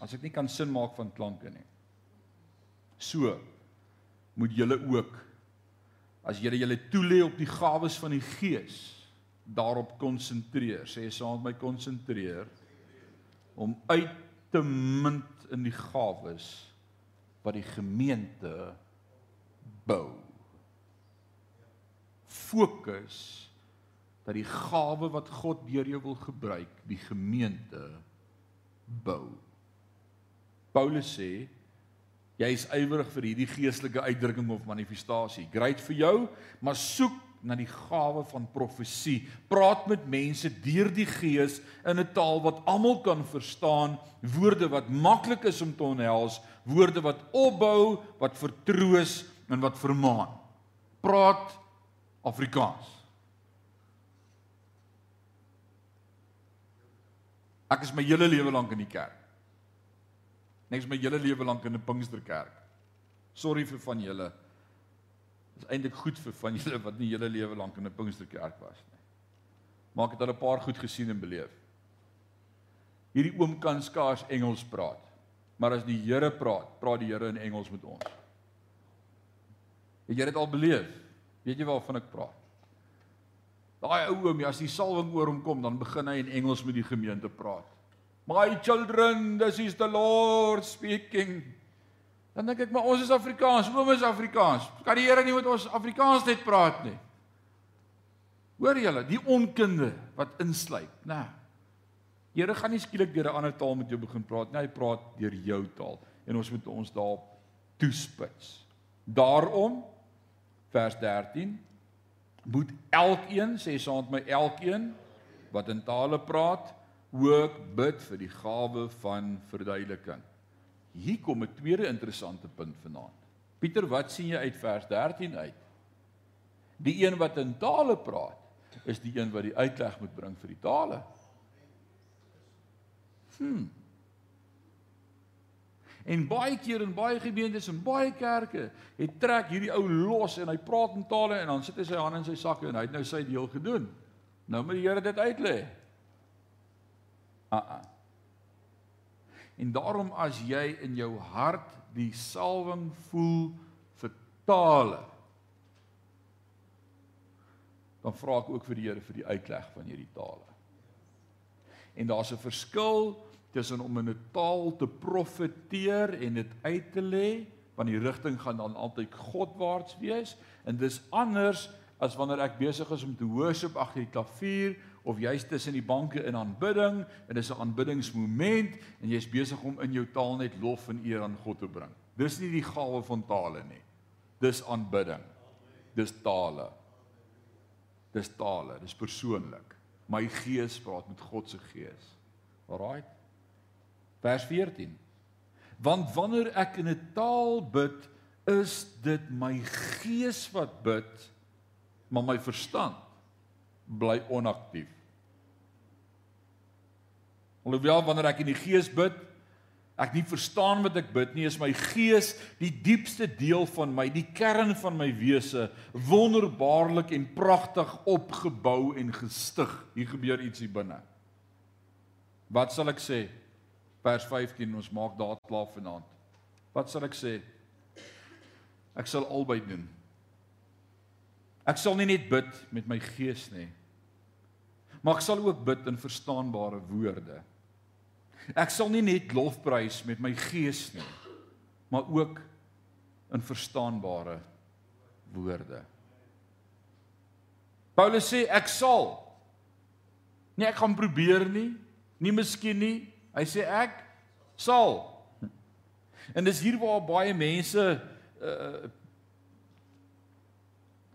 As ek nie kan sin maak van klanke nie. So moet julle ook as julle julle toelê op die gawes van die Gees daarop konsentreer. Sê saam met my konsentreer om uit te munt in die gawes wat die gemeente bou. Fokus dat die gawe wat God deur jou wil gebruik, die gemeente bou. Paulus sê jy is ywerig vir hierdie geestelike uitdrukking of manifestasie. Great vir jou, maar soek na die gawe van profesie. Praat met mense deur die Gees in 'n taal wat almal kan verstaan, woorde wat maklik is om te onthels, woorde wat opbou, wat vertroos en wat vermaan. Praat Afrikaans. Ek is my hele lewe lank in die kerk. Is my hele lewe lank in 'n Pinksterkerk. Sorry vir van julle is eintlik goed vir van julle wat nie hele lewe lank in 'n Pinksterkerk was nie. Maar ek het al 'n paar goed gesien en beleef. Hierdie oom kan skaars Engels praat. Maar as die Here praat, praat die Here in Engels met ons. Het jy dit al beleef? Weet jy waarvan ek praat? Daai ou oom, as die salwing oor hom kom, dan begin hy in Engels met die gemeente praat. My children, this is the Lord speaking. Dan dink ek maar ons is Afrikaans, oom is Afrikaans. Kan die Here nie met ons Afrikaans net praat nie? Hoor julle, die onkunde wat insluit, nê? Nou, Here gaan nie skielik deur 'n ander taal met jou begin praat nie, hy praat deur jou taal en ons moet ons daarop toespits. Daarom vers 13 moet elkeen sê saam met my elkeen wat in tale praat, ook bid vir die gawe van verduideliking. Hier kom 'n tweede interessante punt vanaand. Pieter, wat sien jy uit vers 13 uit? Die een wat in tale praat, is die een wat die uitleg moet bring vir die tale. Hm. En baie keer in baie gemeentes en baie kerke, het trek hierdie ou los en hy praat in tale en dan sit hy sy hande in sy sakke en hy het nou sy deel gedoen. Nou moet die Here dit uitlê. Ah ah. En daarom as jy in jou hart die salwing voel vir tale, dan vra ek ook vir die Here vir die uitleg van hierdie tale. En daar's 'n verskil tussen om in 'n taal te profeteer en dit uit te lê, want die rigting gaan dan altyd Godwaarts wees en dis anders as wanneer ek besig is om te worship agter die klavier of jy's tussen die banke in aanbidding en dis 'n aanbiddingsmoment en jy's besig om in jou taal net lof en eer aan God te bring. Dis nie die gawe van tale nie. Dis aanbidding. Dis tale. Dis tale, dis persoonlik. My gees praat met God se gees. Alraai. Vers 14. Want wanneer ek in 'n taal bid, is dit my gees wat bid, maar my verstand bly onaktief. Alhoewel wanneer ek in die gees bid, ek nie verstaan wat ek bid nie, is my gees die diepste deel van my, die kern van my wese, wonderbaarlik en pragtig opgebou en gestig. Hier gebeur iets hier binne. Wat sal ek sê? Vers 15, ons maak daad klaar vanaand. Wat sal ek sê? Ek sal albei doen. Ek sal nie net bid met my gees nie, maar ek sal ook bid in verstaanbare woorde. Ek sal nie net lofprys met my gees nie, maar ook in verstaanbare woorde. Paulus sê ek sal nie ek gaan probeer nie, nie miskien nie. Hy sê ek sal. En dis hier waar baie mense uh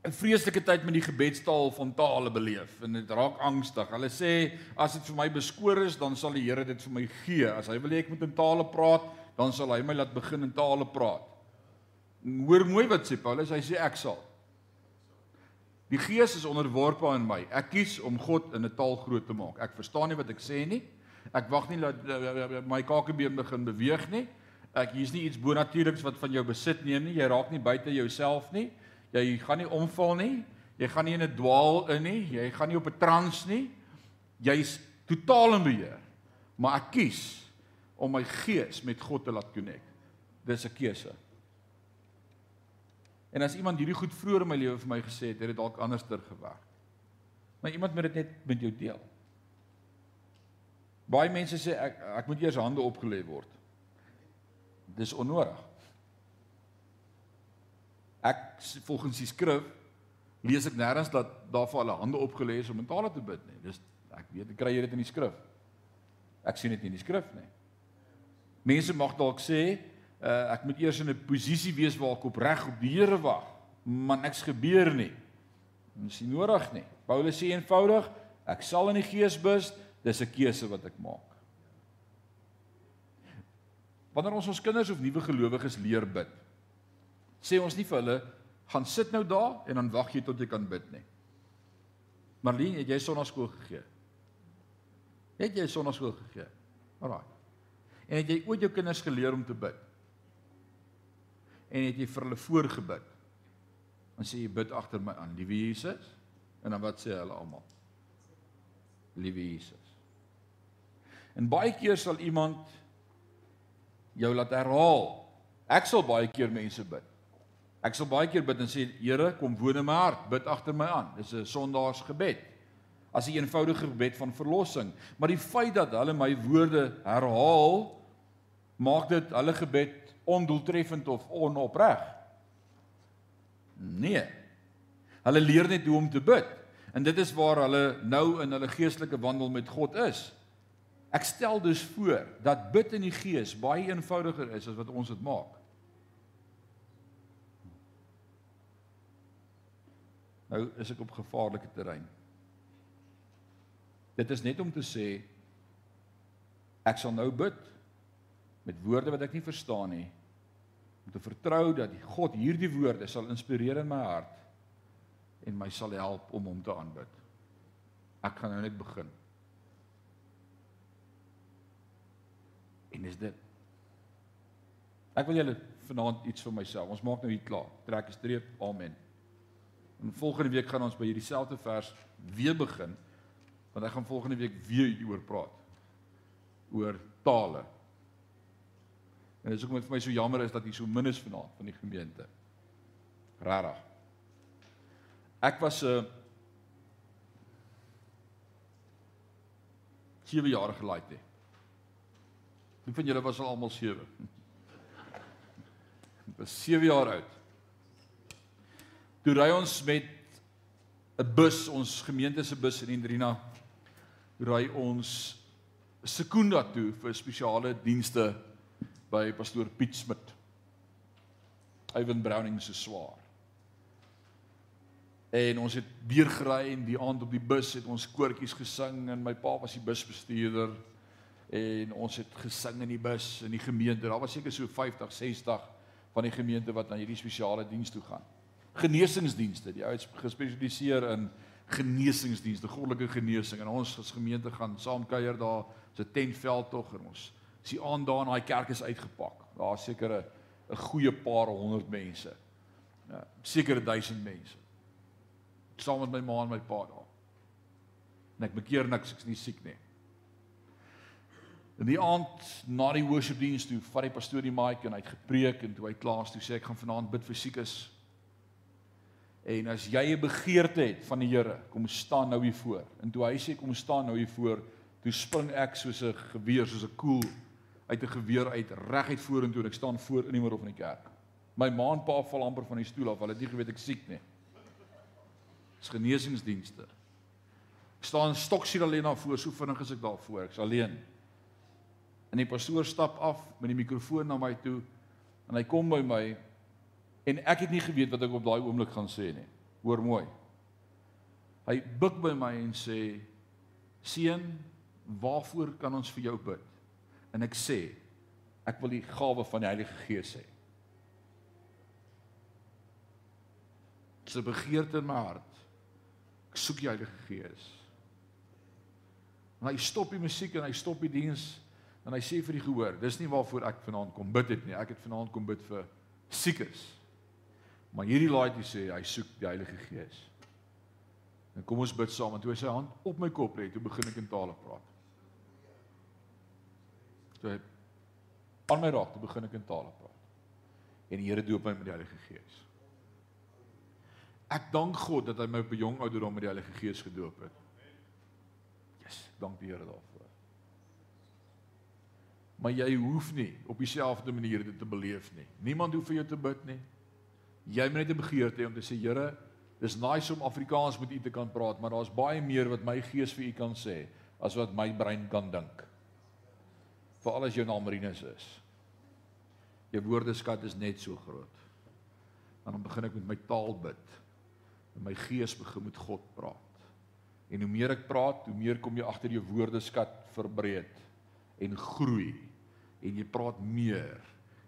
'n vreeslike tyd met die gebedstaal van tale beleef en dit raak angstig. Hulle sê as dit vir my beskoor is, dan sal die Here dit vir my gee. As hy wil hê ek moet in tale praat, dan sal hy my laat begin in tale praat. Hoor mooi wat sê Paulus, hy sê ek sal. Die Gees is onderworpe aan my. Ek kies om God in 'n taal groot te maak. Ek verstaan nie wat ek sê nie. Ek wag nie dat my kakebeen begin beweeg nie. Ek hier's nie iets bonatuurliks wat van jou besit neem nie. Jy raak nie buite jouself nie. Jy gaan nie omval nie. Jy gaan nie in 'n dwaal in nie. Jy gaan nie op 'n trans nie. Jy's totaal in beheer. Maar ek kies om my gees met God te laat connect. Dis 'n keuse. En as iemand hierdie goed vroeër in my lewe vir my gesê het, het dit dalk anderster gewerk. Maar iemand moet dit net met jou deel. Baie mense sê ek ek moet eers hande opgelê word. Dis onnodig ek volgens die skrif lees ek nêrens dat daar vir hulle hande opgelê is om in tale te bid nie. Dis ek weet ek kry jy dit in die skrif. Ek sien dit nie in die skrif nie. Mense mag dalk sê uh, ek moet eers in 'n posisie wees waar ek opreg op die Here wag, maar niks gebeur nie. Dis nie nodig nie. Paulus sê eenvoudig, ek sal in die gees bid, dis 'n keuse wat ek maak. Wanneer ons ons kinders of nuwe gelowiges leer bid, sê ons nie vir hulle gaan sit nou daar en dan wag jy tot jy kan bid nie. Marlene, het jy sonnaskool gegee? Het jy sonnaskool gegee? Alraai. En het jy ooit jou kinders geleer om te bid? En het jy vir hulle voorgebid? Dan sê jy bid agter my aan, liewe Jesus. En dan wat sê hulle almal? Liewe Jesus. En baie keer sal iemand jou laat herhaal. Ek sal baie keer mense bid. Ek sal baie keer bid en sê Here, kom woon in my hart, bid agter my aan. Dis 'n sondaarsgebed. As 'n eenvoudige gebed van verlossing, maar die feit dat hulle my woorde herhaal, maak dit hulle gebed ondoeltreffend of onopreg. Nee. Hulle leer net hoe om te bid. En dit is waar hulle nou in hulle geestelike wandel met God is. Ek stel dus voor dat bid in die gees baie eenvoudiger is as wat ons dit maak. Nou is ek op gevaarlike terrein. Dit is net om te sê ek sal nou bid met woorde wat ek nie verstaan nie om te vertrou dat God hierdie woorde sal inspireer in my hart en my sal help om hom te aanbid. Ek gaan nou net begin. En is dit Ek wil julle vanaand iets vir myself. Ons maak nou hier klaar. Trek 'n streep. Amen. En volgende week gaan ons by hierdie selfde vers weer begin want ek gaan volgende week weer hieroor praat oor tale. En dit is ook vir my so jammer is dat hier so min is vanaand van die gemeente. Rarig. Ek was 'n uh, 7 jaar gelaaid het. Wie van julle was al almal 7? Ek was 7 jaar oud. Toe ry ons met 'n bus, ons gemeente se bus in Indrina. Ry ons Sekunda toe vir spesiale dienste by pastoor Piet Smit. Ivan Browning se swaar. En ons het weer gery en die aand op die bus het ons koortjies gesing en my pa was die busbestuurder en ons het gesing in die bus in die gemeente. Daar was seker so 50, 60 van die gemeente wat na hierdie spesiale diens toe gaan. Genesingsdienste. Die ou het gespesialiseer in genesingsdienste, goddelike genesing en ons as gemeente gaan saam kuier daar, so tentveld tog en ons. Is die aand daar in daai kerk is uitgepak. Daar's seker 'n 'n goeie paar honderd mense. Ja, seker 1000 mense saam met my ma en my pa daar. En ek bekeer niks, ek's nie siek nie. In die aand na die worshipdiens toe vat die pastoor die mic en hy het gepreek en toe hy klaar is toe sê ek gaan vanaand bid vir siekes. En as jy 'n begeerte het van die Here, kom staan nou hier voor. En toe hy sê kom staan nou hier voor, toe spring ek soos 'n geweer, soos 'n koel uit 'n geweer uit reguit vorentoe en ek staan voor in die middel van die kerk. My ma en pa val amper van die stoel af, hulle het nie geweet ek siek nie. Dis genesingsdienste. Ek staan stoksiel alleen daar voor, so vinnig as ek daar voor, ek's alleen. En die pastoor stap af met die mikrofoon na my toe en hy kom by my en ek het nie geweet wat ek op daai oomblik gaan sê nie. Hoor mooi. Hy buig by my en sê: "Seun, waarvoor kan ons vir jou bid?" En ek sê: "Ek wil die gawe van die Heilige Gees hê." Dis 'n begeerte in my hart soek die Heilige Gees. En hy stop die musiek en hy stop die diens en hy sê vir die gehoor, dis nie waarvoor ek vanaand kom bid het nie. Ek het vanaand kom bid vir siekes. Maar hierdie laaitjie sê hy soek die Heilige Gees. En kom ons bid saam en toe hy sy hand op my kop lê, toe begin ek in tale praat. Toe hy aan my raak, toe begin ek in tale praat. En die Here doop my met die Heilige Gees. Ek dank God dat hy my op 'n jong ouderdom met die Heilige Gees gedoop het. Yes, dank die Here daarvoor. Maar jy hoef nie op dieselfde manier dit te beleef nie. Niemand hoef vir jou te bid nie. Jy moet net 'n begeerte hê om te sê Here, dis nice om Afrikaans met U te kan praat, maar daar's baie meer wat my gees vir U kan sê as wat my brein kan dink. Veral as jou naam Marinus is. Jou woordeskat is net so groot. En dan begin ek met my taal bid en my gees begin met God praat. En hoe meer ek praat, hoe meer kom jy agter jou woordeskat verbreed en groei. En jy praat meer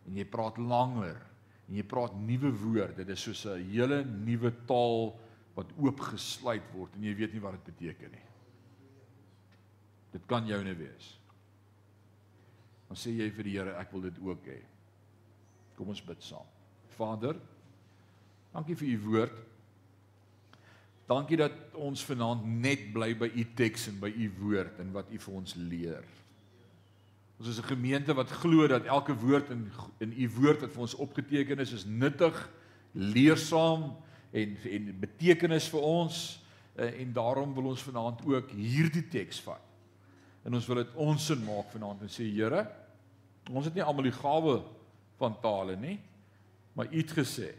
en jy praat langer en jy praat nuwe woorde. Dit is soos 'n hele nuwe taal wat oopgesluit word en jy weet nie wat dit beteken nie. Dit kan joune wees. Dan sê jy vir die Here, ek wil dit ook hê. Kom ons bid saam. Vader, dankie vir u woord. Dankie dat ons vanaand net bly by u teks en by u woord en wat u vir ons leer. Ons is 'n gemeente wat glo dat elke woord in in u woord wat vir ons opgeteken is, is nuttig, leersaam en en betekenis vir ons eh, en daarom wil ons vanaand ook hierdie teks vat. En ons wil dit ons sin maak vanaand en sê Here, ons het nie almal die gawe van tale nie, maar u het gesê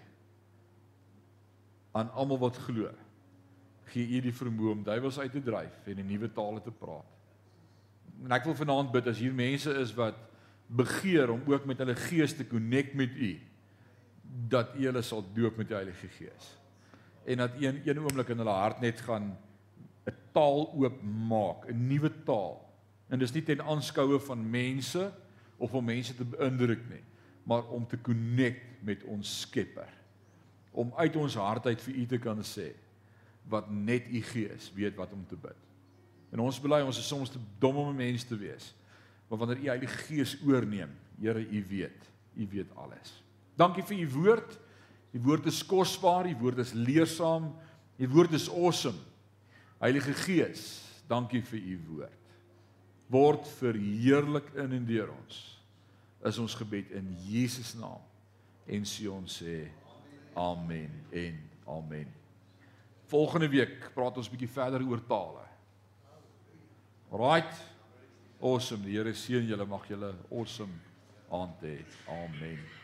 aan almal wat glo gee u die vermoë om duiwels uit te dryf en in nuwe tale te praat. En ek wil vanaand bid as hier mense is wat begeer om ook met hulle gees te connect met u dat u hulle sal doop met die Heilige Gees. En dat een een oomblik in hulle hart net gaan 'n taal oopmaak, 'n nuwe taal. En dis nie ten aanskoue van mense of om mense te beïndruk nie, maar om te connect met ons Skepper. Om uit ons hart uit vir u te kan sê, wat net u gees weet wat om te bid. En ons bely ons is soms te dom om 'n mens te wees. Maar wanneer u Heilige Gees oorneem, Here, u weet, u weet alles. Dankie vir u woord. Die woord is kosbaar, die woord is leersaam, die woord is awesome. Heilige Gees, dankie vir u woord. Word verheerlik in en deur ons. Is ons gebed in Jesus naam. En sê ons sê amen en amen. Volgende week praat ons 'n bietjie verder oor tale. Right. Awesome. Die Here seën julle. Mag julle awesome aand hê. Amen.